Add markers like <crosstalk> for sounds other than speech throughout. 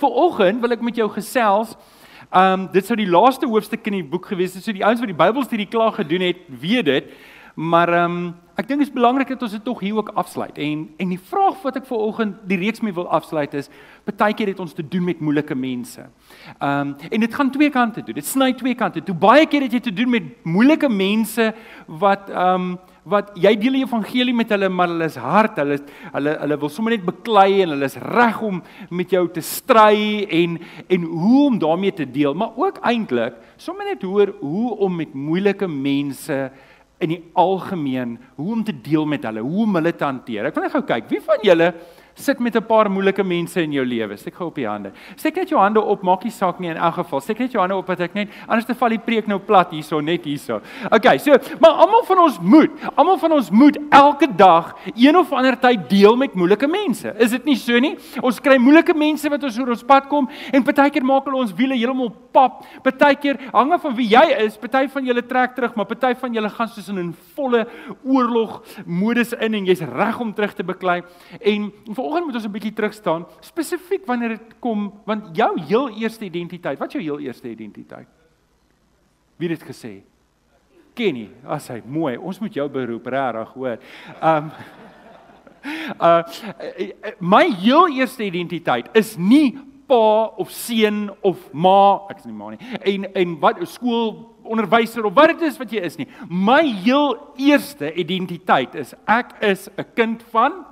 Vanoggend wil ek met jou gesels. Um dit sou die laaste hoofstuk in die boek gewees het. So die ouens wat die Bybelstudie klaar gedoen het, weet dit. Maar um ek dink dit is belangrik dat ons dit tog hier ook afsluit. En en die vraag wat ek vanoggend die reeks mee wil afsluit is, baie keer het ons te doen met moeilike mense. Um en dit gaan twee kante toe. Dit sny twee kante toe. Baie keer het jy te doen met moeilike mense wat um wat jy deel die evangelie met hulle maar hulle is hard, hulle is, hulle hulle wil sommer net beklei en hulle is reg om met jou te stry en en hoe om daarmee te deel, maar ook eintlik sommer net hoor hoe om met moeilike mense in die algemeen, hoe om te deel met hulle, hoe om hulle te hanteer. Ek wil net gou kyk, wie van julle sit met 'n paar moeilike mense in jou lewe. Steek gou op die hande. Steek net jou hande op, maak nie saak nie in elk geval. Steek net jou hande op dat ek net anders te val die preek nou plat hierso net hierso. Okay, so, maar almal van ons moet, almal van ons moet elke dag een of ander tyd deel met moeilike mense. Is dit nie so nie? Ons kry moeilike mense wat ons oor ons pad kom en partykeer maak hulle ons wiele heeltemal pap. Partykeer hang af van wie jy is, party van julle trek terug, maar party van julle gaan soos in 'n volle oorlog modus in en jy's reg om terug te beklei. En vanoggend moet ons 'n bietjie terug staan, spesifiek wanneer dit kom want jou heel eerste identiteit, wat jou heel eerste identiteit? Wie het dit gesê? Kenny, as hy mooi, ons moet jou beroep regtig hoor. Um uh <laughs> my heel eerste identiteit is nie pa of seun of ma, ek is nie ma nie. En en wat skool onderwyser of wat dit is wat jy is nie. My heel eerste identiteit is ek is 'n kind van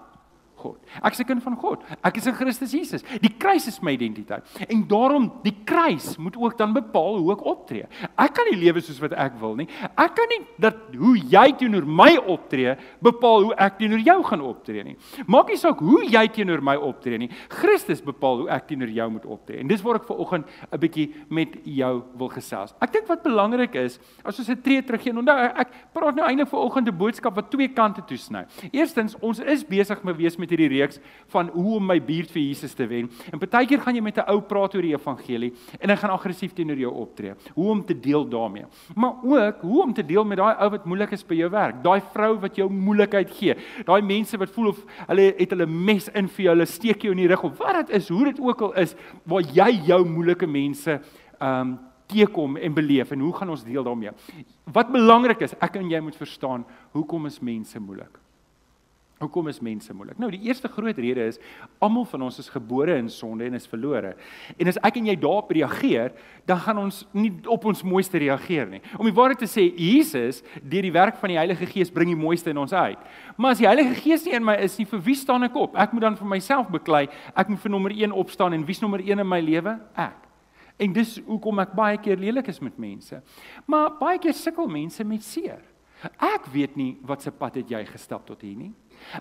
God. Ek is 'n kind van God. Ek is in Christus Jesus. Die kruis is my identiteit. En daarom die kruis moet ook dan bepaal hoe ek optree. Ek kan nie lewe soos wat ek wil nie. Ek kan nie dat hoe jy teenoor my optree bepaal hoe ek teenoor jou gaan optree nie. Maak nie saak hoe jy teenoor my optree nie. Christus bepaal hoe ek teenoor jou moet optree. En dis waar ek ver oggend 'n bietjie met jou wil gesels. Ek dink wat belangrik is, as ons 'n tree teruggee, onthou ek praat nou eintlik ver oggend 'n boodskap wat twee kante toe sny. Eerstens, ons is besig met wees met met hierdie reeks van hoe om my buurt vir Jesus te wen. En partykeer gaan jy met 'n ou praat oor die evangelie en hy gaan aggressief teenoor jou optree. Hoe om te deel daarmee. Maar ook hoe om te deel met daai ou wat moeilik is by jou werk. Daai vrou wat jou moeilikheid gee. Daai mense wat voel of hulle het hulle mes in vir jou, hulle steek jou in die rug of wat dit is, hoe dit ook al is waar jy jou moeilike mense ehm um, teekom en beleef en hoe gaan ons deel daarmee? Wat belangrik is, ek en jy moet verstaan hoekom is mense moeilik? Hoekom is mense moeilik? Nou die eerste groot rede is almal van ons is gebore in sonde en is verlore. En as ek en jy daarop reageer, dan gaan ons nie op ons mooiste reageer nie. Om die waarheid te sê, Jesus deur die werk van die Heilige Gees bring die mooiste in ons uit. Maar as die Heilige Gees nie in my is nie, vir wie staan ek op? Ek moet dan vir myself beklei. Ek moet vir nommer 1 opstaan en wie's nommer 1 in my lewe? Ek. En dis hoekom ek baie keer lelik is met mense. Maar baie keer sukkel mense met seer. Ek weet nie wat se pad het jy gestap tot hier nie.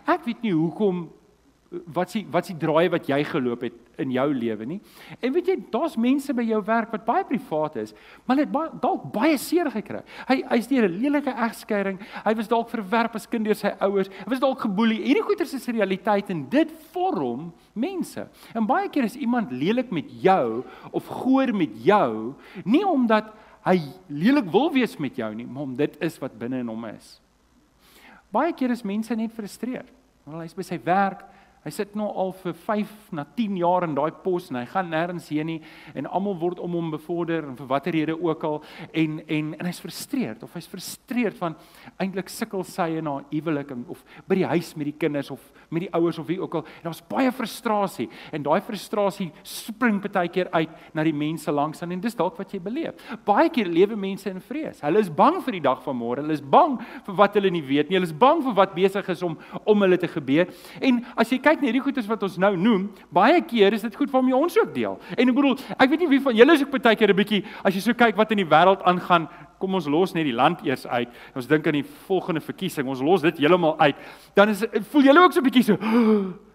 Ek weet nie hoekom wat s'ie wat s'ie draai wat jy geloop het in jou lewe nie. En weet jy, daar's mense by jou werk wat baie privaat is, maar het baie dalk baie seer gekry. Hy hy's deur 'n lelike egskeiding. Hy was dalk verwerp as kind deur sy ouers. Hy was dalk geboelie. Hierdie goeters is realiteit en dit vorm mense. En baie keer is iemand lelik met jou of goor met jou nie omdat hy lelik wil wees met jou nie, maar om dit is wat binne in hom is. Baie keer is mense net frustreerd. Want hy's by sy werk, hy sit nou al vir 5 na 10 jaar in daai pos en hy gaan nêrens heen nie en almal word om hom bevorder en vir watter rede ook al en en en hy's frustreerd of hy's frustreerd van eintlik sukkel sy in haar huwelik of by die huis met die kinders of met die ouers of wie ook al. En daar's baie frustrasie en daai frustrasie spring baie keer uit na die mense langs aan en dis dalk wat jy beleef. Baie keer lewe mense in vrees. Hulle is bang vir die dag van môre. Hulle is bang vir wat hulle nie weet nie. Hulle is bang vir wat besig is om om hulle te gebeur. En as jy kyk na hierdie goedes wat ons nou noem, baie keer is dit goed waarmee ons ook deel. En ek bedoel, ek weet nie wie van julle is ook baie keer 'n bietjie as jy so kyk wat in die wêreld aangaan kom ons los net die land eers uit. Ons dink aan die volgende verkiesing. Ons los dit heeltemal uit. Dan is voel julle ook so 'n bietjie so <gasps>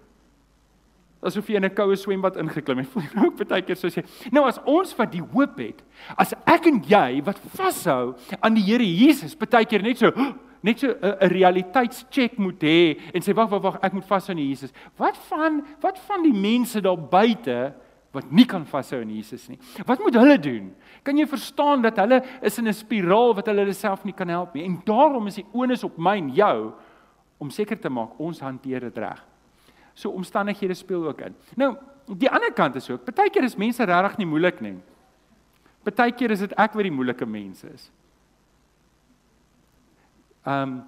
asof jy in 'n koue swembad ingeklim het. <laughs> Voel jy ook baie keer soos jy. Nou as ons wat die hoop het, as ek en jy wat vashou aan die Here Jesus, baie keer net so <gasps> net so 'n realiteitscheck moet hê en sê wag wag wag ek moet vashou aan Jesus. Wat van wat van die mense daar buite wat nie kan vashou aan Jesus nie. Wat moet hulle doen? Kan jy verstaan dat hulle is in 'n spiraal wat hulle self nie kan help nie? En daarom is die onus op my en jou om seker te maak ons hanteer dit reg. So omstandighede speel ook in. Nou, Die ander kant is ook, partykeer is mense regtig nie moeilik nie. Partykeer is dit ek wat die moeilike mense is. Ehm um,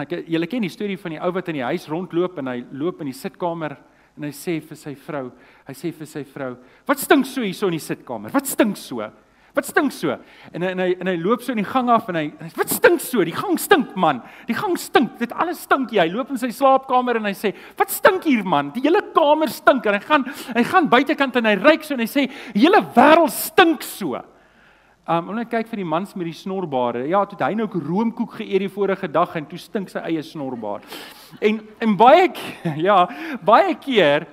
ek julle ken die storie van die ou wat in die huis rondloop en hy loop in die sitkamer en hy sê vir sy vrou, hy sê vir sy vrou, "Wat stink so hier so in die sitkamer? Wat stink so?" Wat stink so? En en hy en hy loop so in die gang af en hy wat stink so? Die gang stink man. Die gang stink. Dit alles stink. Hy loop in sy slaapkamer en hy sê, "Wat stink hier man? Die hele kamer stink." En hy gaan hy gaan buitekant en hy ryik so en hy sê, "Die hele wêreld stink so." Um ons kyk vir die mans met die snorbare. Ja, toe hy nou ook roomkoek geëet die vorige dag en toe stink sy eie snorbaar. En en baie <laughs> ja, baie keer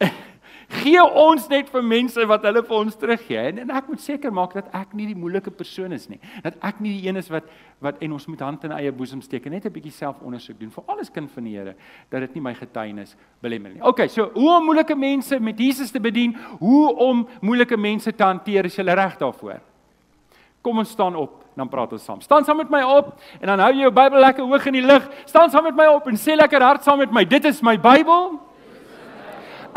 <laughs> gee ons net vir mense wat hulle vir ons teruggee. En, en ek moet seker maak dat ek nie die moeilike persoon is nie. Dat ek nie die een is wat wat en ons moet hand in eie boesem steek en net 'n bietjie selfondersoek doen vir alles kind van die Here dat dit nie my getuienis belemmer nie. Okay, so hoe om moeilike mense met Jesus te bedien, hoe om moeilike mense te hanteer as jy reg daarvoor. Kom ons staan op, dan praat ons saam. Staan saam met my op en dan hou jy jou Bybel lekker hoog in die lug. Staan saam met my op en sê lekker hard saam met my. Dit is my Bybel.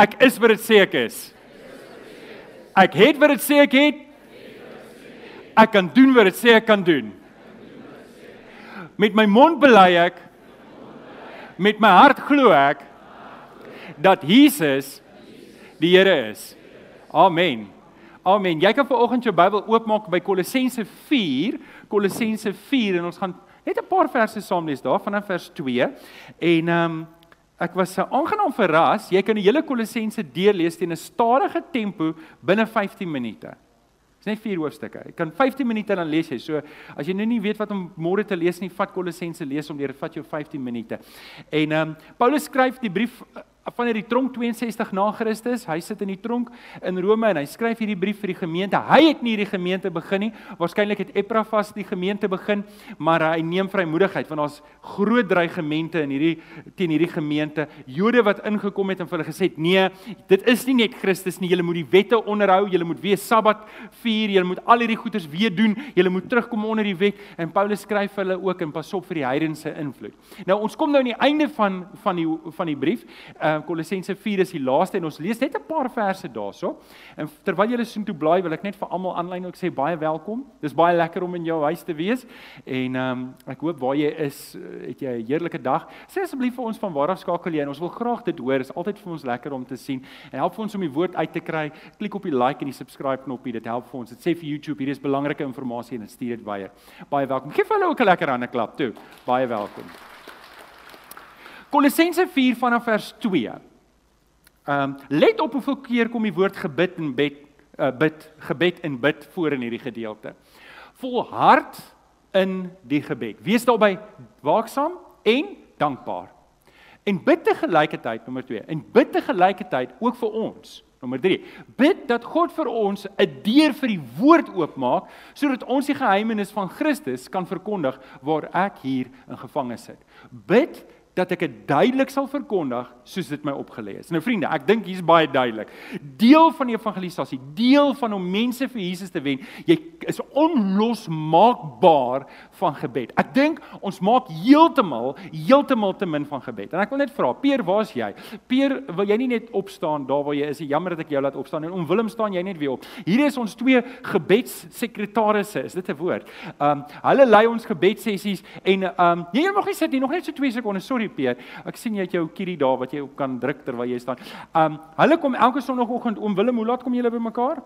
Ek is wat dit sê ek is. Ek het wat dit sê ek het. Ek kan doen wat dit sê ek kan doen. Met my mond bely ek met my hart glo ek dat Jesus die Here is. Amen. Amen. Jy kan vanoggend jou Bybel oopmaak by Kolossense 4, Kolossense 4 en ons gaan net 'n paar verse saam lees daar vanaf vers 2 en ehm um, Ek was so aangenaam verras. Jy kan die hele Kolossense deurlees teen 'n stadige tempo binne 15 minute. Dis net vier hoofstukke. Jy kan 15 minute dan lees jy. So as jy nou nie weet wat om môre te lees nie, vat Kolossense lees om deur vat jou 15 minute. En ehm um, Paulus skryf die brief van die tronk 62 na Christus. Hy sit in die tronk in Rome en hy skryf hierdie brief vir die gemeente. Hy het nie hierdie gemeente begin nie. Waarskynlik het Epaphras die gemeente begin, maar hy neem vrymoedigheid want daar's groot dreigemente in hierdie teen hierdie gemeente. Jode wat ingekom het en vir hulle gesê het: "Nee, dit is nie net Christus nie. Julle moet die wette onderhou. Julle moet weer Sabbat vier. Julle moet al hierdie goeders weer doen. Julle moet terugkom onder die wet." En Paulus skryf vir hulle ook en pas op vir die heidense invloed. Nou ons kom nou aan die einde van van die van die brief. Uh, uh, Kolossense 4 is die laaste en ons lees net 'n paar verse daarso. En terwyl julle soheen toe blaai, wil ek net vir almal aanlyn ook sê baie welkom. Dis baie lekker om in jou huis te wees. En ehm um, ek hoop waar jy is, eh, het jy 'n heerlike dag. Sê asseblief vir ons van waar af skakel jy en ons wil graag dit hoor. Dit is altyd vir ons lekker om te sien. En help vir ons om die woord uit te kry. Klik op die like en die subscribe knoppie. Dit help vir ons. Dit sê vir YouTube hier is belangrike inligting en dit stuur dit baie. Baie welkom. Geef hulle ook 'n lekker hande klap toe. Baie welkom. Kolossense 4 vanaf vers 2. Ehm um, let op hoeveel keer kom die woord gebid en bid uh, bid gebed en bid voor in hierdie gedeelte. Volhard in die gebed. Wees daarbey waaksaam en dankbaar. En bid te gelykheid nommer 2. En bid te gelykheid ook vir ons. Nommer 3. Bid dat God vir ons 'n deur vir die woord oopmaak sodat ons die geheimenis van Christus kan verkondig waar ek hier in gevange sit. Bid dat ek dit duidelik sal verkondig soos dit my opgelê is. Nou vriende, ek dink hier's baie duidelik. Deel van die evangelisasie, deel van om mense vir Jesus te wen, jy is onlosmaakbaar van gebed. Ek dink ons maak heeltemal heeltemal te min van gebed. En ek wil net vra, Peer, waar's jy? Peer, wil jy nie net opstaan daar waar jy is? Jammer dat ek jou laat opstaan en om Willem staan jy net weer op. Hier is ons twee gebedssekretarisse, is dit 'n woord? Ehm um, hulle lei ons gebedsessies en ehm um, jy mag nie sit nie, nog net so 2 sekondes. Sorry Peer. Ek sien jy het jou kierie daar wat jy op kan druk terwyl jy staan. Ehm um, hulle kom elke sonoggend oom Willem, hoe laat kom julle bymekaar?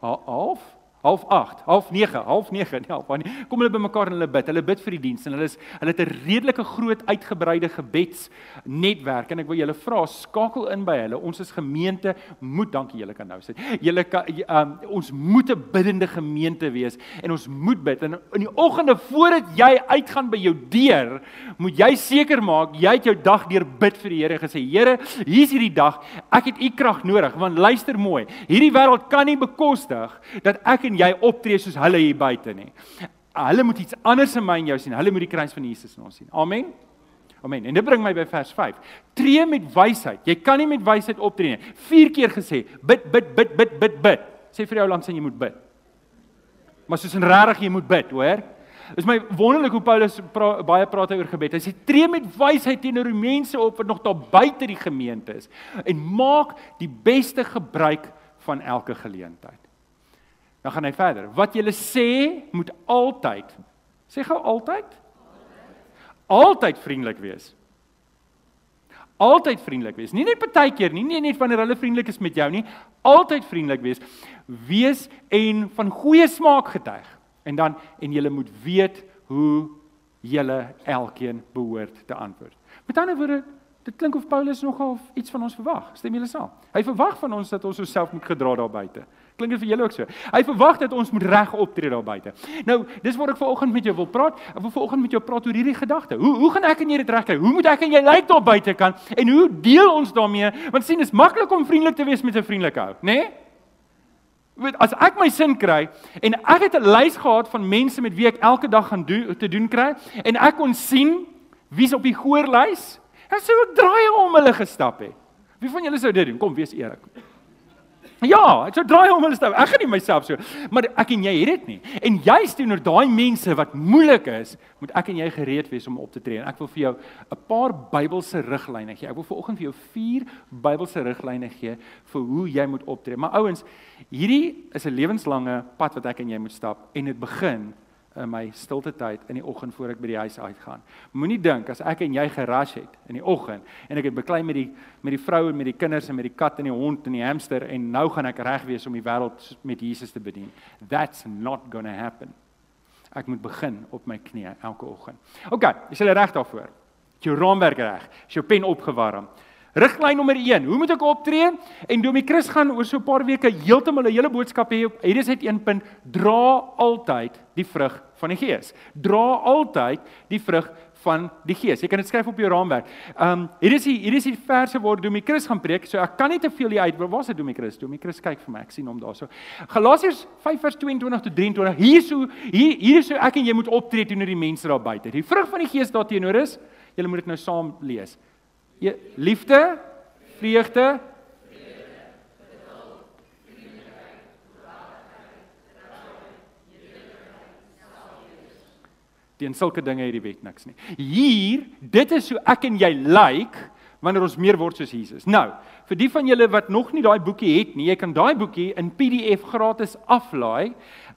Half half 8, half 9, half 9, <laughs> nee, half 9. Kom hulle bymekaar en hulle bid. Hulle bid vir die diens en hulle is hulle het 'n redelike groot uitgebreide gebedsnetwerk en ek wil julle vra skakel in by hulle. Ons is gemeente moet dankie julle kan nou sit. Julle kan um, ons moet 'n biddende gemeente wees en ons moet bid en in die oggende voordat jy uitgaan by jou deur, moet jy seker maak jy het jou dag deur bid vir die Here gesê, Here, hier's hierdie dag. Ek het u krag nodig want luister mooi. Hierdie wêreld kan nie bekostig dat ek en jy optree soos hulle hier buite nie. Hulle moet iets anders in my en jou sien. Hulle moet die kruis van Jesus in ons sien. Amen. Amen. En dit bring my by vers 5. Tree met wysheid. Jy kan nie met wysheid optree nie. 4 keer gesê, bid, bid, bid, bid, bid, bid. Sê vir jou langs en jy moet bid. Maar soos in regtig jy moet bid, hoor? Is my wonderlik hoe Paulus pra, baie praat oor gebed. Hy sê tree met wysheid teenoor die mense op wat nog daar buite die gemeente is en maak die beste gebruik van elke geleentheid. Dan gaan hy verder. Wat jy sê moet altyd sê gou altyd altyd vriendelik wees. Altyd vriendelik wees. Nie net partykeer nie, nie net wanneer hulle vriendelik is met jou nie, altyd vriendelik wees. Wees en van goeie smaak getuig. En dan en jy moet weet hoe julle elkeen behoort te antwoord. Met ander woorde, dit klink of Paulus nogal iets van ons verwag. Stem julle saam? Hy verwag van ons dat ons osself moet gedra daar buite. Klink dit vir julle ook so? Hy verwag dat ons moet reg optree daar buite. Nou, dis waar ek vanoggend met jou wil praat. Ek wil vanoggend met jou praat oor hierdie gedagte. Hoe hoe gaan ek en jy dit regkry? Hoe moet ek en jy lyk daar buite kan? En hoe deel ons daarmee? Want sien, dit is maklik om vriendelik te wees met 'n vriendelike ou, né? Nee? Weet, as ek my sin kry en ek het 'n lys gehad van mense met wie ek elke dag gaan doen te doen kry en ek kon sien wie's op die goorlys, dan sou ek draai om hulle gestap het. Wie van julle sou dit doen? Kom, wees eerlik. Ja, ek sou draai om hulle stem. Ek gaan nie myself so, maar ek en jy het dit nie. En juist teenoor daai mense wat moeilik is, moet ek en jy gereed wees om op te tree. En ek wil vir jou 'n paar Bybelse riglyne gee. Ek wil vanoggend vir jou vier Bybelse riglyne gee vir hoe jy moet optree. Maar ouens, hierdie is 'n lewenslange pad wat ek en jy moet stap en dit begin in my stilte tyd in die oggend voor ek by die huis uitgaan. Moenie dink as ek en jy geras het in die oggend en ek het beklei met die met die vrou en met die kinders en met die kat en die hond en die hamster en nou gaan ek reg wees om die wêreld met Jesus te bedien. That's not going to happen. Ek moet begin op my knieë elke oggend. OK, is jy reg daarvoor? Is jou raamwerk reg? Is jou pen opgewarm? Riglyn nommer 1, hoe moet ek optree? En Domie Chris gaan oor so 'n paar weke heeltemal 'n hele boodskap hê op hier is net een punt, dra altyd die vrug van die Gees. Dra altyd die vrug van die Gees. Jy kan dit skryf op jou raamwerk. Ehm um, hier is die hier is die verse waar Domie Chris gaan preek. So ek kan nie te veel uit. Waar is dit Domie Chris? Domie Chris kyk vir my. Ek sien hom daarso. Galasiërs 5:22 tot 23. Hier is hoe hier hier is hoe ek en jy moet optree teenoor die mense daar buite. Die vrug van die Gees daarteenoor is, julle moet dit nou saam lees. Liefde, vreugde, Teen sulke dinge het die wet niks nie. Hier, dit is hoe ek en jy lyk like, wanneer ons meer word soos Jesus. Nou, vir die van julle wat nog nie daai boekie het nie, jy kan daai boekie in PDF gratis aflaai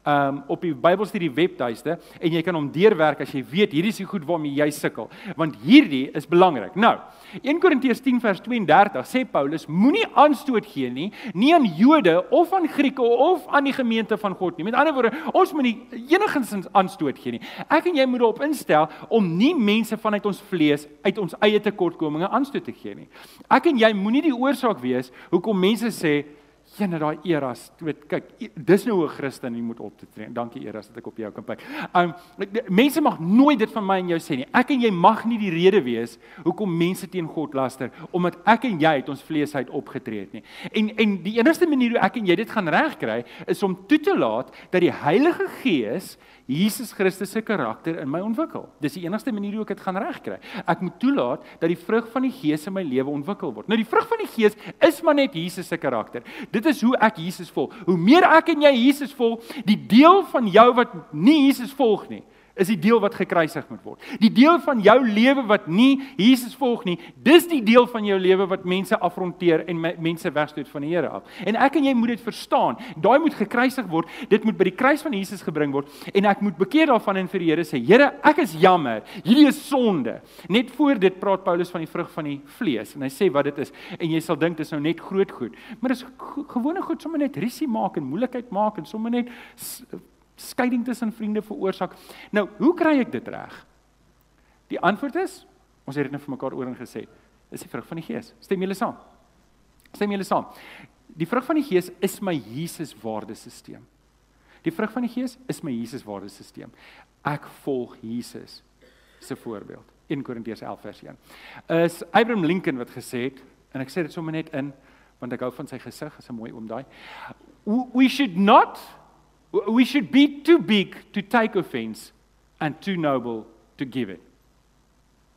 um, op die Bybelstudie webtuiste en jy kan hom deurwerk as jy weet hierdie is die goed waarmee jy sukkel want hierdie is belangrik. Nou, 1 Korintiërs 10 vers 32 sê Paulus moenie aanstoot gee nie, nie aan Jode of aan Grieke of aan die gemeente van God nie. Met ander woorde, ons moet nie enigsins aanstoot gee nie. Ek en jy moet daarop instel om nie mense vanuit ons vlees uit ons eie tekortkominge aanstoot te gee nie. Ek en jy moenie die oorsaak wees hoekom mense sê Een daai eras, weet kyk, dis nou 'n Christen jy moet optree. Dankie eras dat ek op jou kan kyk. Um mense mag nooit dit van my en jou sê nie. Ek en jy mag nie die rede wees hoekom mense teen God laster omdat ek en jy het ons vlees uit opgetree het nie. En en die enigste manier hoe ek en jy dit gaan regkry is om toe te laat dat die Heilige Gees Jesus Christus se karakter in my ontwikkel. Dis die enigste manier hoe ek dit gaan regkry. Ek moet toelaat dat die vrug van die Gees in my lewe ontwikkel word. Nou die vrug van die Gees is maar net Jesus se karakter. Dit is hoe ek Jesus volg. Hoe meer ek en jy Jesus volg, die deel van jou wat nie Jesus volg nie, is die deel wat gekruisig moet word. Die deel van jou lewe wat nie Jesus volg nie, dis die deel van jou lewe wat mense afronteer en mense wegstoot van die Here af. En ek en jy moet dit verstaan. Daai moet gekruisig word. Dit moet by die kruis van Jesus gebring word en ek moet bekeer daarvan en vir die Here sê: "Here, ek is jammer. Hierdie is sonde." Net voor dit praat Paulus van die vrug van die vlees en hy sê wat dit is en jy sal dink dit is nou net groot goed. Maar dis gewone goed sommer net risie maak en moeilikheid maak en sommer net skeiding tussen vriende veroorsaak. Nou, hoe kry ek dit reg? Die antwoord is, ons het dit net vir mekaar oor en gesê, is die vrug van die Gees. Stem julle saam? Stem julle saam? Die vrug van die Gees is my Jesus waardesisteem. Die vrug van die Gees is my Jesus waardesisteem. Ek volg Jesus se voorbeeld. 1 Korintiërs 11 vers 1. Is Abraham Lincoln wat gesê het en ek sê dit sommer net in want ek hou van sy gesig, is 'n mooi oom daai. We should not We should be too big to take offense and too noble to give it.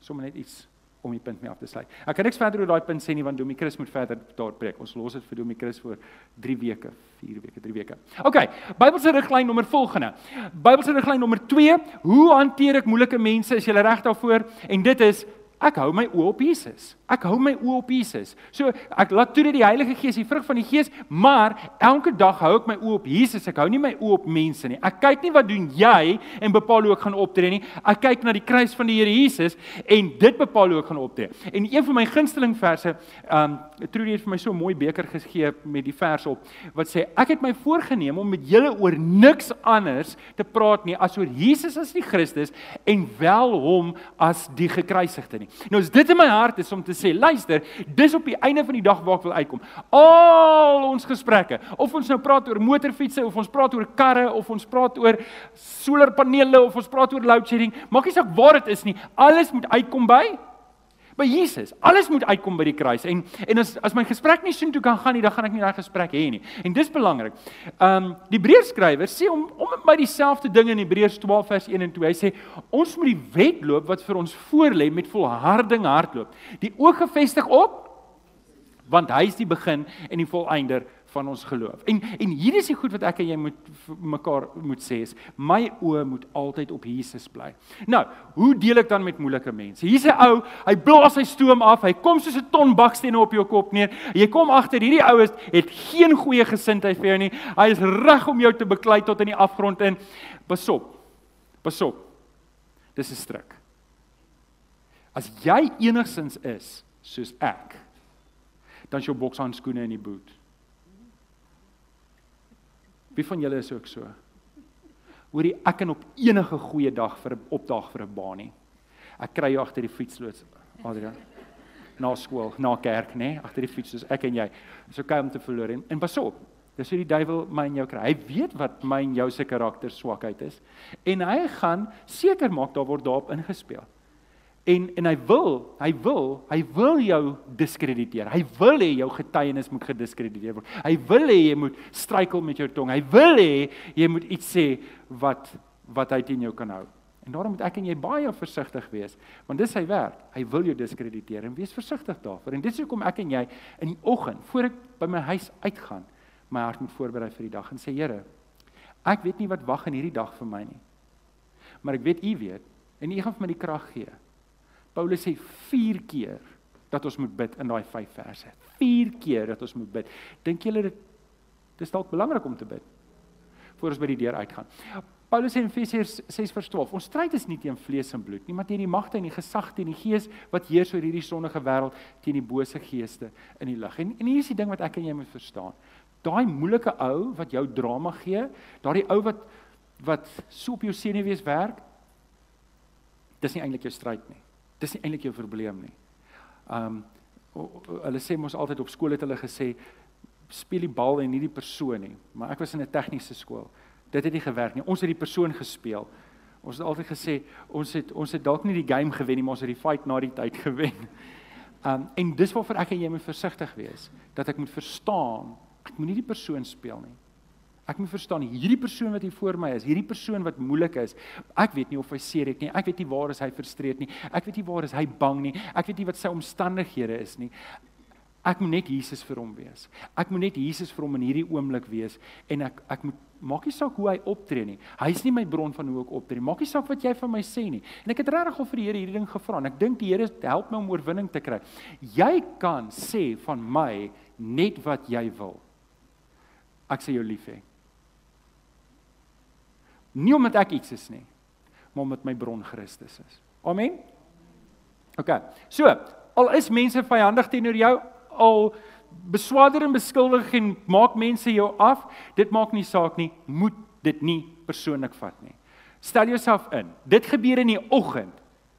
Sommige net iets om die punt mee af te sluit. Ek kan niks verder oor daai punt sê nie want Domie Chris moet verder daar preek. Ons los dit vir Domie Chris vir 3 weke, 4 weke, 3 weke. OK, Bybelse riglyn nommer volgende. Bybelse riglyn nommer 2, hoe hanteer ek moeilike mense? Is jy reg daarvoor? En dit is ek hou my oë op Jesus. Ek hou my oë op Jesus. So ek laat toe dat die Heilige Gees, die vrug van die Gees, maar elke dag hou ek my oë op Jesus. Ek hou nie my oë op mense nie. Ek kyk nie wat doen jy en bepaal hoe ek gaan optree nie. Ek kyk na die kruis van die Here Jesus en dit bepaal hoe ek gaan optree. En een van my gunsteling verse, um Trudy het vir my so 'n mooi beker gegee met die vers op wat sê ek het my voorgenem om met julle oor niks anders te praat nie as oor Jesus as die Christus en wel hom as die gekruisigde nie. Nou as dit in my hart is om te sê, luister, dis op die einde van die dag waar ek wil uitkom. Al ons gesprekke, of ons nou praat oor motorfietsse of ons praat oor karre of ons praat oor solarpanele of ons praat oor load shedding, maak nie saak waar dit is nie, alles moet uitkom by by Jesus. Alles moet uitkom by die kruis. En en as as my gesprek nie soontoe kan gaan nie, dan gaan ek nie daai gesprek hê nie. En dis belangrik. Ehm um, die Hebreërskrywer sê om om by dieselfde ding in Hebreërs 12 vers 1 en 2. Hy sê ons moet die wedloop wat vir ons voorlê met volharding hardloop. Die oog gefestig op want hy is die begin en die volëinder van ons geloof. En en hier is die goed wat ek en jy moet mekaar moet sê is my oë moet altyd op Jesus bly. Nou, hoe deel ek dan met moeilike mense? Hier's 'n ou, hy blaas sy stoom af, hy kom soos 'n ton bakstene op jou kop neer. Jy kom agter hierdie ou is het geen goeie gesindheid vir jou nie. Hy is reg om jou te beklei tot in die afgrond in. Pasop. Pasop. Dis 'n stryk. As jy enigsins is soos ek, dan is jou bokshandskoene in die boot. Wie van julle is ook so? Hoorie, ek kan op enige goeie dag vir 'n opdag vir 'n baan nie. Ek kry jou agter die fietsloods, Adrian. Na skool, na kerk, nê, agter die fiets soos ek en jy. Dis okay om te verloor en, en pas op. Dis hoe die duiwel my en jou kry. Hy weet wat my en jou se karakter swakheid is en hy gaan seker maak daar word daarop ingespeel. En en hy wil, hy wil, hy wil jou diskrediteer. Hy wil hê jou getuienis moet gediskrediteer word. Hy wil hê jy moet struikel met jou tong. Hy wil hê jy moet iets sê wat wat hy teen jou kan hou. En daarom moet ek en jy baie versigtig wees, want dis sy werk. Hy wil jou diskrediteer en wees versigtig daarvoor. En dis hoekom ek en jy in die oggend voor ek by my huis uitgaan, my hart moet voorberei vir die dag en sê Here, ek weet nie wat wag in hierdie dag vir my nie. Maar ek weet U weet en U gaan vir my die krag gee Paulus sê 4 keer dat ons moet bid in daai 5 verse. 4 keer dat ons moet bid. Dink julle dit dis dalk belangrik om te bid voor ons by die deur uitgaan. Paulus in Efesiërs 6:12, ons stryd is nie teen vlees en bloed nie, maar teen die magte en die gesagte en die gees wat heers oor hierdie sondige wêreld, teen die bose geeste in die lig. En, en hier is die ding wat ek en jy moet verstaan. Daai moeilike ou wat jou drama gee, daardie ou wat wat so op jou senuwees werk, dis nie eintlik jou stryd nie. Dis nie eintlik jou probleem nie. Um hulle sê mos altyd op skool het hulle gesê speel die bal en nie die persoon nie. Maar ek was in 'n tegniese skool. Dit het nie gewerk nie. Ons het die persoon gespeel. Ons het altyd gesê ons het ons het dalk nie die game gewen nie, maar ons het die fight na die tyd <laughs> gewen. Um en dis waarvoor ek en jy moet versigtig wees dat ek moet verstaan ek moet nie die persoon speel nie. Ek moet verstaan hierdie persoon wat hier voor my is, hierdie persoon wat moeilik is. Ek weet nie of hy seer het nie. Ek weet nie waar is hy frustreerd nie. Ek weet nie waar is hy bang nie. Ek weet nie wat sy omstandighede is nie. Ek moet net Jesus vir hom wees. Ek moet net Jesus vir hom in hierdie oomblik wees en ek ek moet maak nie saak hoe hy optree nie. Hy is nie my bron van hoe ek optree. Maak nie saak wat jy van my sê nie. En ek het regtig al vir die Here hierdie ding gevra en ek dink die Here help my om oorwinning te kry. Jy kan sê van my net wat jy wil. Ek sê jou lief hê. Nie omdat ek iets is nie, maar omdat my bron Christus is. Amen. OK. So, al is mense vyandig teenoor jou, al beswaarder en beskuldig en maak mense jou af, dit maak nie saak nie, moet dit nie persoonlik vat nie. Stel jouself in. Dit gebeur in die oggend.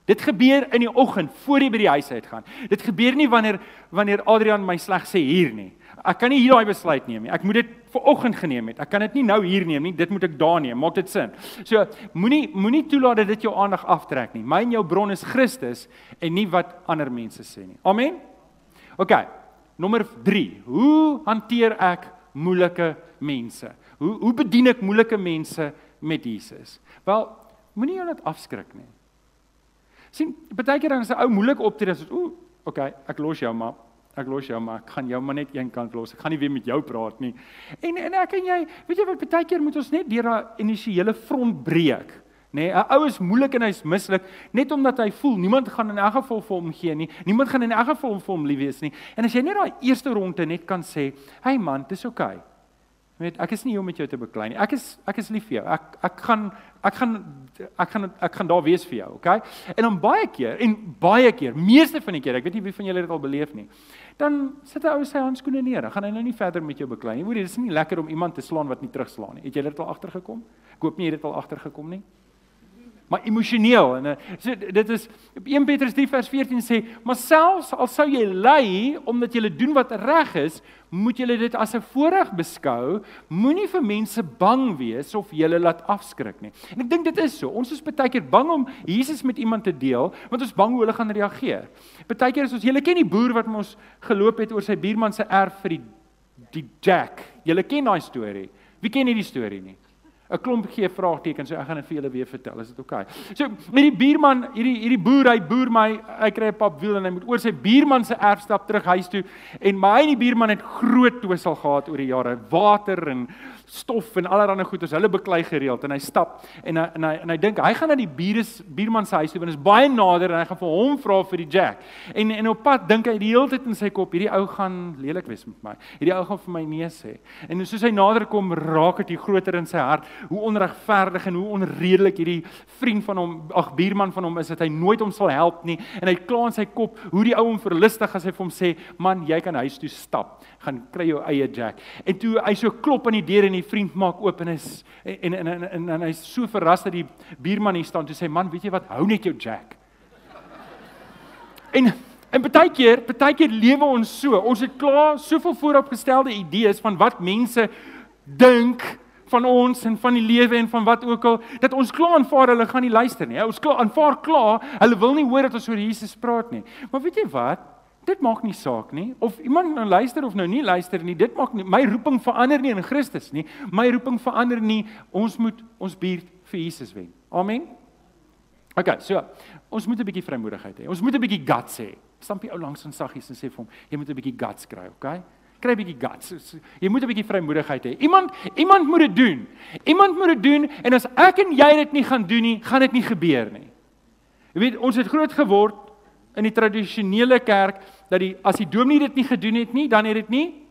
Dit gebeur in die oggend voor jy by die huis uitgaan. Dit gebeur nie wanneer wanneer Adrian my sleg sê hier nie. Ek kan nie hier daai besluit neem nie. Ek moet dit vir oggend geneem het. Ek kan dit nie nou hier neem nie. Dit moet ek daar neem. Maak dit sin? So, moenie moenie toelaat dat dit jou aandag aftrek nie. My en jou bron is Christus en nie wat ander mense sê nie. Amen. OK. Nommer 3. Hoe hanteer ek moeilike mense? Hoe hoe bedien ek moeilike mense met Jesus? Wel, moenie jou net afskrik nie. sien, baie keer dan is 'n ou moeilik optree, so ooh, okay, ek los jou maar. Ek los jou maar ek gaan jou maar net een kant los. Ek gaan nie weer met jou praat nie. En en ek en jy, weet jy wat baie keer moet ons net deur daai initiële front breek. Nê, nee, 'n ou is moeilik en hy's mislik net omdat hy voel niemand gaan in elk geval vir hom gee nie. Niemand gaan in elk geval vir hom lief wees nie. En as jy net daai eerste ronde net kan sê, "Hey man, dis oukei." Okay. Weet, ek is nie hier om met jou te beklei nie. Ek is ek is lief vir jou. Ek ek gaan ek gaan ek gaan ek gaan daar wees vir jou, okay? En dan baie keer en baie keer, meeste van die keer, ek weet nie wie van julle dit al beleef nie. Dan sit 'n ou sy handskoene neer. Gaan hy nou nie verder met jou beklei nie. Hoor, dit is nie lekker om iemand te slaan wat nie terugslaan nie. Het jy dit al agtergekom? Ek hoop nie jy het dit al agtergekom nie maar emosioneel en so dit is 1 Petrus 3 vers 14 sê maar selfs al sou jy ly omdat jy doen wat reg is moet jy dit as 'n voorreg beskou. Moenie vir mense bang wees of jy laat afskrik nie. En ek dink dit is so. Ons is baie keer bang om Jesus met iemand te deel want ons bang hoe hulle gaan reageer. Baie keer is ons julle ken die boer wat ons geloop het oor sy buurman se erf vir die die jack. Julle ken daai storie. Wie ken nie die storie nie 'n klomp gee vraagtekens, so ek gaan dit vir julle weer vertel. Is dit oukei? Okay? So, met die buurman, hierdie hierdie boer, hy boer my, hy kry 'n pap wiel en hy moet oor sy buurman se erf stap terug huis toe en my en die buurman het groot twisel gehad oor die jare, water en stof en allerlei goed as hulle beklei gereeld en hy stap en hy en hy en hy dink hy gaan na die bure buurman se huis toe want dit is baie nader en hy gaan vir hom vra vir die jack. En en op pad dink hy die hele tyd in sy kop hierdie ou gaan lelik wees met my. Hierdie ou gaan vir my nee sê. En soos hy nader kom raak dit groter in sy hart hoe onregverdig en hoe onredelik hierdie vriend van hom ag buurman van hom is dat hy nooit hom sal help nie en hy kla in sy kop hoe die ou hom verlustig as hy vir hom sê man jy kan huis toe stap gaan kry jou eie jack. En toe hy so klop aan die deur en die vriend maak oop en is en en en en, en hy's so verras dat die buurman hier staan toe sê man, weet jy wat, hou net jou jack. En en baie keer, baie keer lewe ons so. Ons het klaar soveel vooropgestelde idees van wat mense dink van ons en van die lewe en van wat ook al dat ons klaar aanvaar hulle gaan nie luister nie. Ons klaar aanvaar klaar, hulle wil nie hoor dat ons oor Jesus praat nie. Maar weet jy wat? Dit maak nie saak nie of iemand nou luister of nou nie luister nie. Dit maak nie my roeping verander nie in Christus nie. My roeping verander nie. Ons moet ons buurt vir Jesus wen. Amen. OK, so ons moet 'n bietjie vrymoedigheid hê. Ons moet 'n bietjie guts hê. Stampie ou langs en saggies en sê vir hom, jy moet 'n bietjie guts kry, OK? Kry 'n bietjie guts. Jy moet 'n bietjie vrymoedigheid hê. Iemand iemand moet dit doen. Iemand moet dit doen en as ek en jy dit nie gaan doen nie, gaan dit nie gebeur nie. Jy weet, ons het groot geword in die tradisionele kerk dat die as die dominee dit nie gedoen het nie, dan het dit nie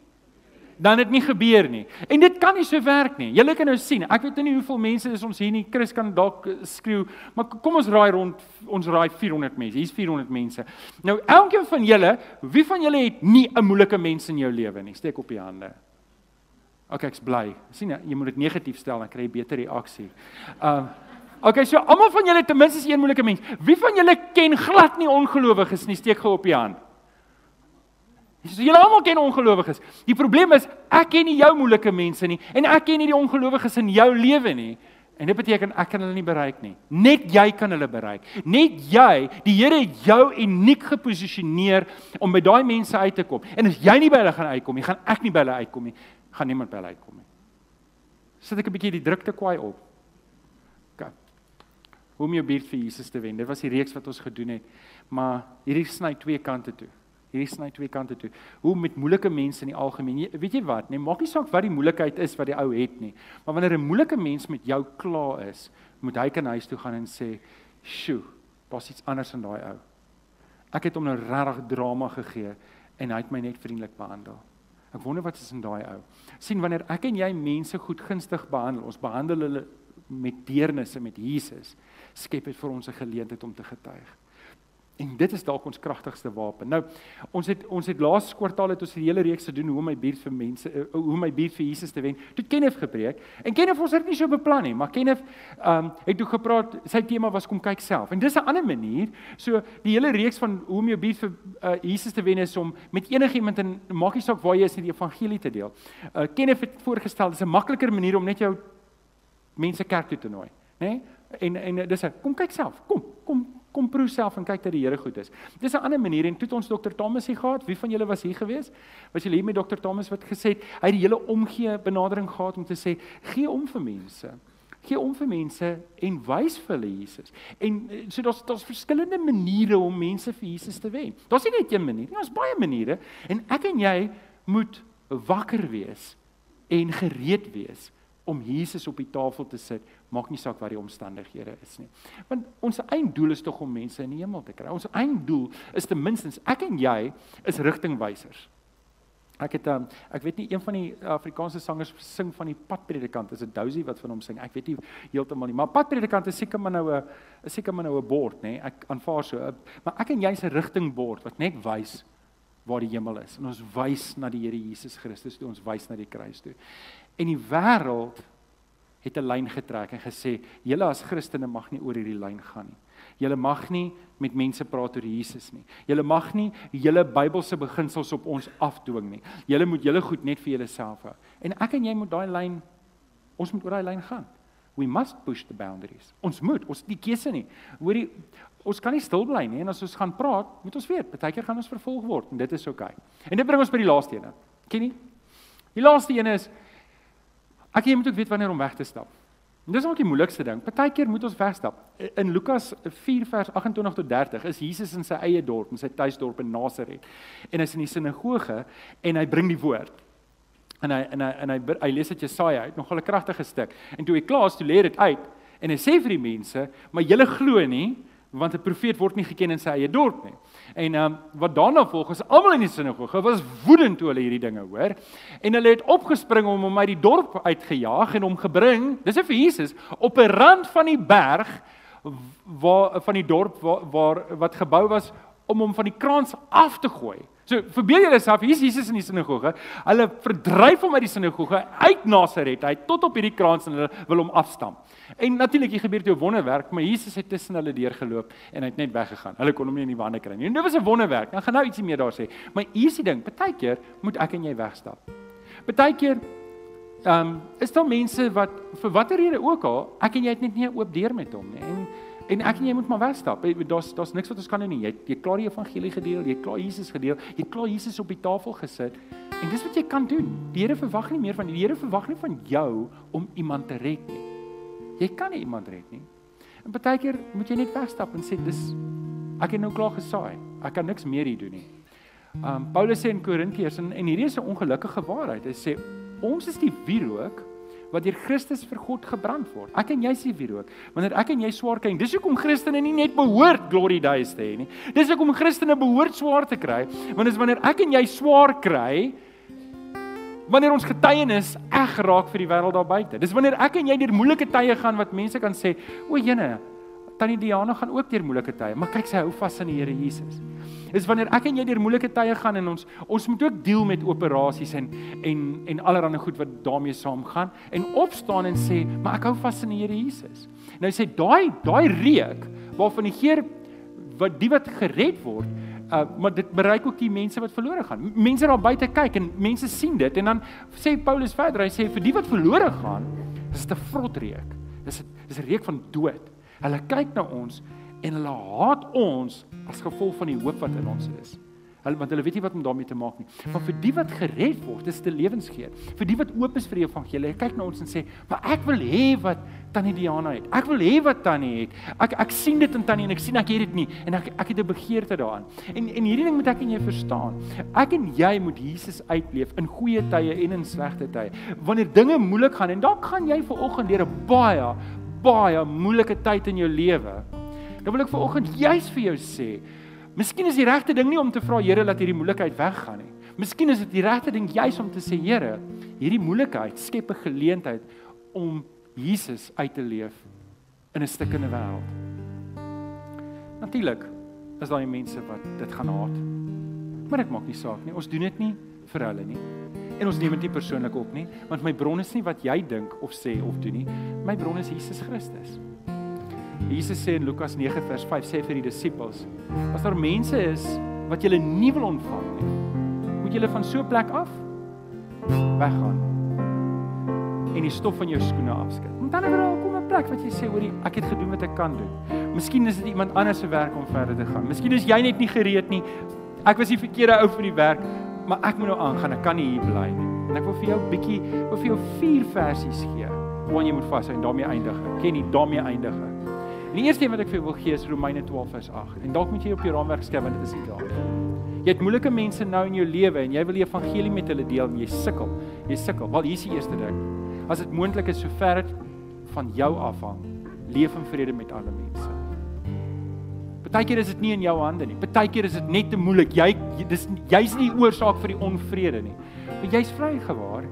dan het nie gebeur nie. En dit kan nie so werk nie. Julle kan nou sien. Ek weet nie hoeveel mense is ons hier nie. Chris kan dalk eh, skreeu, maar kom ons raai rond ons raai 400 mense. Hier's 400 mense. Nou elkeen van julle, wie van julle het nie 'n moeilike mens in jou lewe nie? Steek op die hande. OK, ek's bly. sien jy, jy moet dit negatief stel dan kry jy beter reaksie. Ehm uh, Okay, so almal van julle ten minste een moeilike mens. Wie van julle ken glad nie ongelowiges nie? Steek gou op die hand. So julle almal ken ongelowiges. Die probleem is ek ken nie jou moeilike mense nie en ek ken nie die ongelowiges in jou lewe nie. En dit beteken ek kan hulle nie bereik nie. Net jy kan hulle bereik. Net jy, die Here het jou uniek geposisioneer om by daai mense uit te kom. En as jy nie by hulle gaan uitkom nie, gaan ek nie by hulle uitkom nie. Gaan niemand by hulle uitkom nie. Sit ek 'n bietjie die drukte kwaai op hoe om jou buurt vir Jesus te wen. Dit was die reeks wat ons gedoen het. Maar hierdie sny twee kante toe. Hierdie sny twee kante toe. Hoe met moeilike mense in die algemeen. Weet jy wat? Nee, maak nie saak wat die moeilikheid is wat die ou het nie. Maar wanneer 'n moeilike mens met jou klaar is, moet hy kan huis toe gaan en sê, "Sjoe, daar's iets anders in daai ou." Ek het hom nou regtig drama gegee en hy het my net vriendelik behandel. Ek wonder wat is in daai ou. sien wanneer ek en jy mense goed gunstig behandel, ons behandel hulle met deernisse met Jesus skep dit vir ons 'n geleentheid om te getuig. En dit is dalk ons kragtigste wapen. Nou, ons het ons het laas kwartaal het ons 'n hele reeks gedoen hoe om my buurt vir mense eh, hoe my buurt vir Jesus te wen. Toe Kenneth gepreek en Kenneth ons het nie so beplan nie, maar Kenneth ehm um, het toe gepraat, sy tema was kom kyk self. En dis 'n ander manier. So die hele reeks van hoe om jou buurt vir uh, Jesus te wen is om met enigiemand in maak nie saak waar jy is in die evangelie te deel. Uh, Kenneth het voorgestel dis 'n makliker manier om net jou mense kerk toe te nooi, né? Nee? En en dis 'n kom kyk self. Kom, kom kom proe self en kyk dat die Here goed is. Dis 'n ander manier en toe het ons Dr. Thomas hier gehad. Wie van julle was hier gewees? Was julle hier met Dr. Thomas wat gesê het hy het die hele omgee benadering gehad om te sê gee om vir mense. gee om vir mense en wys vir hulle Jesus. En eh, so daar's daar's verskillende maniere om mense vir Jesus te wen. Daar's nie net een manier nie, daar's baie maniere en ek en jy moet wakker wees en gereed wees om Jesus op die tafel te sit, maak nie saak wat die omstandighede is nie. Want ons einddoel is tog om mense in die hemel te kry. Ons einddoel is ten minste ek en jy is rigtingwysers. Ek het um, ek weet nie een van die Afrikaanse sangers sing van die padpredikant, is dit Dousie wat van hom sing? Ek weet nie heeltemal nie, maar padpredikant is seker maar nou 'n is seker maar nou 'n bord, nê? Ek aanvaar so. Maar ek en jy se rigtingbord wat net wys waar die hemel is. En ons wys na die Here Jesus Christus, toe ons wys na die kruis toe. En die wêreld het 'n lyn getrek en gesê: "Julle as Christene mag nie oor hierdie lyn gaan nie. Julle mag nie met mense praat oor Jesus nie. Julle mag nie julle Bybelse beginsels op ons afdwing nie. Julle moet julle goed net vir julleself hou." En ek en jy moet daai lyn ons moet oor daai lyn gaan. We must push the boundaries. Ons moet, ons die keuse nie. Hoorie, ons kan nie stil bly nie en as ons gaan praat, moet ons weet, baie keer gaan ons vervolg word en dit is oukei. Okay. En dit bring ons by die laaste een. Ken jy? Die laaste een is Ek jy moet ook weet wanneer om weg te stap. En dis ook die moeilikste ding. Partykeer moet ons wegstap. In Lukas 4 vers 28 tot 30 is Jesus in sy eie dorp, in sy tuisdorp in Nasaret. En hy's in die sinagoge en hy bring die woord. En hy en hy en hy, hy lees uit Jesaja uit, nogal 'n kragtige stuk. En toe hy klaar is, toe lê dit uit en hy sê vir die mense, "Maar julle glo nie, want 'n profeet word nie geken in sy eie dorp nie." En ehm um, wat daarna volg is almal in die sinagoge was woedend toe hulle hierdie dinge hoor. En hulle het opgespring om hom uit die dorp uitgejaag en hom gebring, dis vir Jesus, op 'n rand van die berg waar van die dorp waar, waar wat gebou was om hom van die kraans af te gooi. So verbeel julle self, hier's Jesus in die sinagoge. Hulle verdryf hom uit die sinagoge uit Nasaret. Hy tot op hierdie kraans en hulle wil hom afstamp. En natuurlik hier gebeur toe 'n wonderwerk, maar Jesus het tussen hulle deurgeloop en hy het net weggegaan. Hulle kon hom nie in die wande kry nie. En dit was 'n wonderwerk. Dan gaan nou ietsie meer daar sê. Maar hier's die ding, baie keer moet ek en jy wegstap. Baie keer ehm um, is daar mense wat vir watter rede ook al, ek en jy het net nie 'n oop deur met hom nie. En En ek en jy moet maar wegstap. Daar's daar's niks wat ons kan doen nie. Jy jy klaar die evangelie gedeel, jy klaar Jesus gedeel, jy klaar Jesus op die tafel gesit. En dis wat jy kan doen. Die Here verwag nie meer van die Here verwag nie van jou om iemand te red nie. Jy kan nie iemand red nie. En baie keer moet jy net wegstap en sê dis ek het nou klaar gesaai. Ek kan niks meer hier doen nie. Um Paulus sê in Korintiërs en, en hierdie is 'n ongelukkige waarheid. Hy sê ons is die wierook wat deur Christus vir God gebrand word. Ek en jy sien vir ook. Wanneer ek en jy swaar kry, dis hoekom Christene nie net behoort glory days te hê nie. Dis hoekom Christene behoort swaar te kry, want dis wanneer ek en jy swaar kry wanneer ons getuienis eg raak vir die wêreld daar buite. Dis wanneer ek en jy deur moeilike tye gaan wat mense kan sê, "O, jene, tannie Diana gaan ook deur moeilike tye, maar kyk sy hou vas aan die Here Jesus." is wanneer ek en jy deur moeilike tye gaan en ons ons moet ook deel met operasies en en en allerlei goed wat daarmee saamgaan en opstaan en sê, "Maar ek hou vas aan die Here Jesus." Nou sê daai daai reuk waarvan die Heer wat die wat gered word, uh maar dit bereik ook die mense wat verlore gaan. Mense daar buite kyk en mense sien dit en dan sê Paulus verder, hy sê vir die wat verlore gaan, is dit 'n vrot reuk. Dis dis 'n reuk van dood. Hulle kyk na ons en hulle haat ons as gevolg van die hoop wat in ons is. Hulle want hulle weet nie wat om daarmee te maak nie. Maar vir die wat gered word, is dit lewensgeer. Vir die wat oop is vir die evangelie, kyk na ons en sê, "Maar ek wil hê wat Tannie Diana het. Ek wil hê wat Tannie het. Ek ek sien dit in Tannie en ek sien ek het dit nie en ek ek het 'n begeerte daaraan." En en hierdie ding moet ek en jy verstaan. Ek en jy moet Jesus uitleef in goeie tye en in slegte tye. Wanneer dinge moeilik gaan en dalk gaan jy ver oggend deur 'n baie baie moeilike tyd in jou lewe. Dan wil ek vanoggend juis vir jou sê, miskien is die regte ding nie om te vra Here dat hierdie moeilikheid weggaan nie. Miskien is dit die regte ding juis om te sê Here, hierdie moeilikheid skep 'n geleentheid om Jesus uit te leef in 'n stukkende wêreld. Natuurlik is daar mense wat dit gaan haat. Maar dit maak nie saak nie. Ons doen dit nie vir hulle nie. En ons neem dit nie persoonlik op nie, want my bron is nie wat jy dink of sê of doen nie. My bron is Jesus Christus. Jesus sê in Lukas 9 vers 5 sê vir die disippels: As daar mense is wat julle nie wil ontvang nie, moet julle van so 'n plek af weggaan en die stof van jou skoene afskud. Want dan er kom 'n plek wat jy sê, hoorie, ek het gedoen wat ek kan doen. Miskien is dit iemand anders se werk om verder te gaan. Miskien is jy net nie gereed nie. Ek was die verkeerde ou vir die werk, maar ek moet nou aangaan. Ek kan nie hier bly nie. En ek wil vir jou 'n bietjie, wil vir jou vier versies gee waaraan jy moet vashou en daarmee eindig. Ken jy daarmee eindig? En die eerste een wat ek vir jou wil gee is Romeine 12 vers 8. En dalk moet jy op jou raamwerk skryf want dit is nie. Jy het moeilike mense nou in jou lewe en jy wil die evangelie met hulle deel en jy sukkel. Jy sukkel. Wel, hier is die eerste ding. As dit moontlik is sover dit van jou afhang, leef in vrede met alle mense. Partykeer is dit nie in jou hande nie. Partykeer is dit net te moeilik. Jy dis jy's nie die oorsaak vir die onvrede nie. Maar jy's vrygewaar.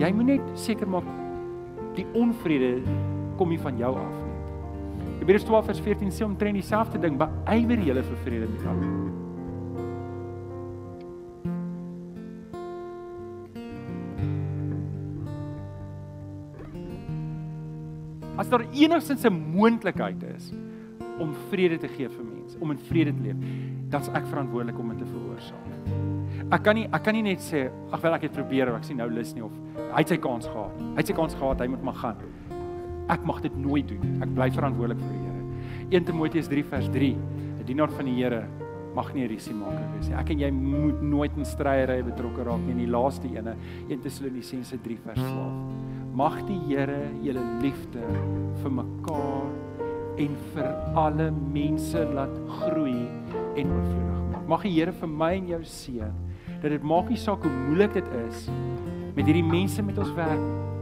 Jy moet net seker maak die onvrede kom nie van jou af. Hebreërs 12 vers 14 sê omtrent dieselfde ding, beywer julle vir vrede met almal. As daar enigstens 'n moontlikheid is om vrede te gee vir mense, om in vrede te leef, dan's ek verantwoordelik om dit te veroorsaak. Ek kan nie ek kan nie net sê ag wel ek het probeer ek sien nou lus nie of hy het sy kans gehad. Hy het sy kans gehad, hy moet maar gaan. Ek mag dit nooit doen. Ek bly verantwoordelik vir die Here. 1 Timoteus 3 vers 3. 'n Dienaar van die Here mag nie 'n risiemaker wees nie. Ek en jy moet nooit in stryery betrokke raak nie. En die laaste ene, 1 Tessalonisense 3 vers 12 mag die Here julle liefde vir mekaar en vir alle mense laat groei en oorvloedig maak. Mag die Here vir my en jou seën dat dit maak nie saak hoe moeilik dit is met hierdie mense met ons werk.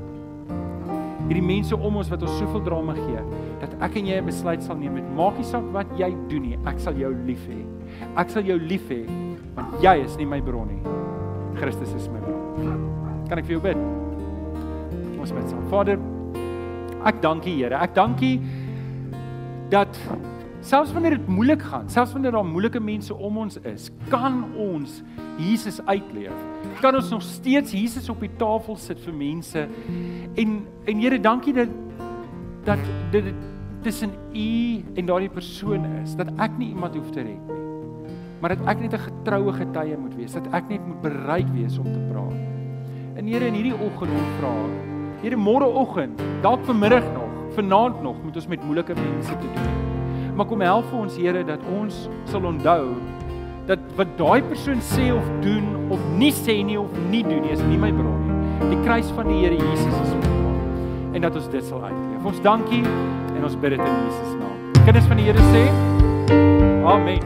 Hierdie mense om ons wat ons soveel drama gee, dat ek en jy 'n besluit sal neem met maak nie saak wat jy doen nie, ek sal jou lief hê. Ek sal jou lief hê want jy is nie my bron nie. Christus is my bron. Kan ek vir jou bid? ons bid saam. Vader, ek dank U Here. Ek dank U dat selfs wanneer dit moeilik gaan, selfs wanneer daar moeilike mense om ons is, kan ons Jesus uitleef. Kan ons nog steeds Jesus op die tafel sit vir mense. En en Here, dankie dat dat dit tussen U en daardie persoon is, dat ek nie iemand hoef te red nie. Maar dat ek net 'n getroue getuie moet wees, dat ek net moet bereid wees om te praat. En Here, in hierdie oggend vra ek Here môreoggend, dalk vanmiddag nog, vanaand nog, moet ons met moeilike mense te doen. Maar kom help vir ons Here dat ons sal onthou dat wat daai persoon sê of doen of nie sê nie of nie doen nie is nie my bron nie. Die kruis van die Here Jesus is ons bron. En dat ons dit sal uitleef. Ons dankie en ons bid dit in Jesus naam. Kinders van die Here sê: Amen.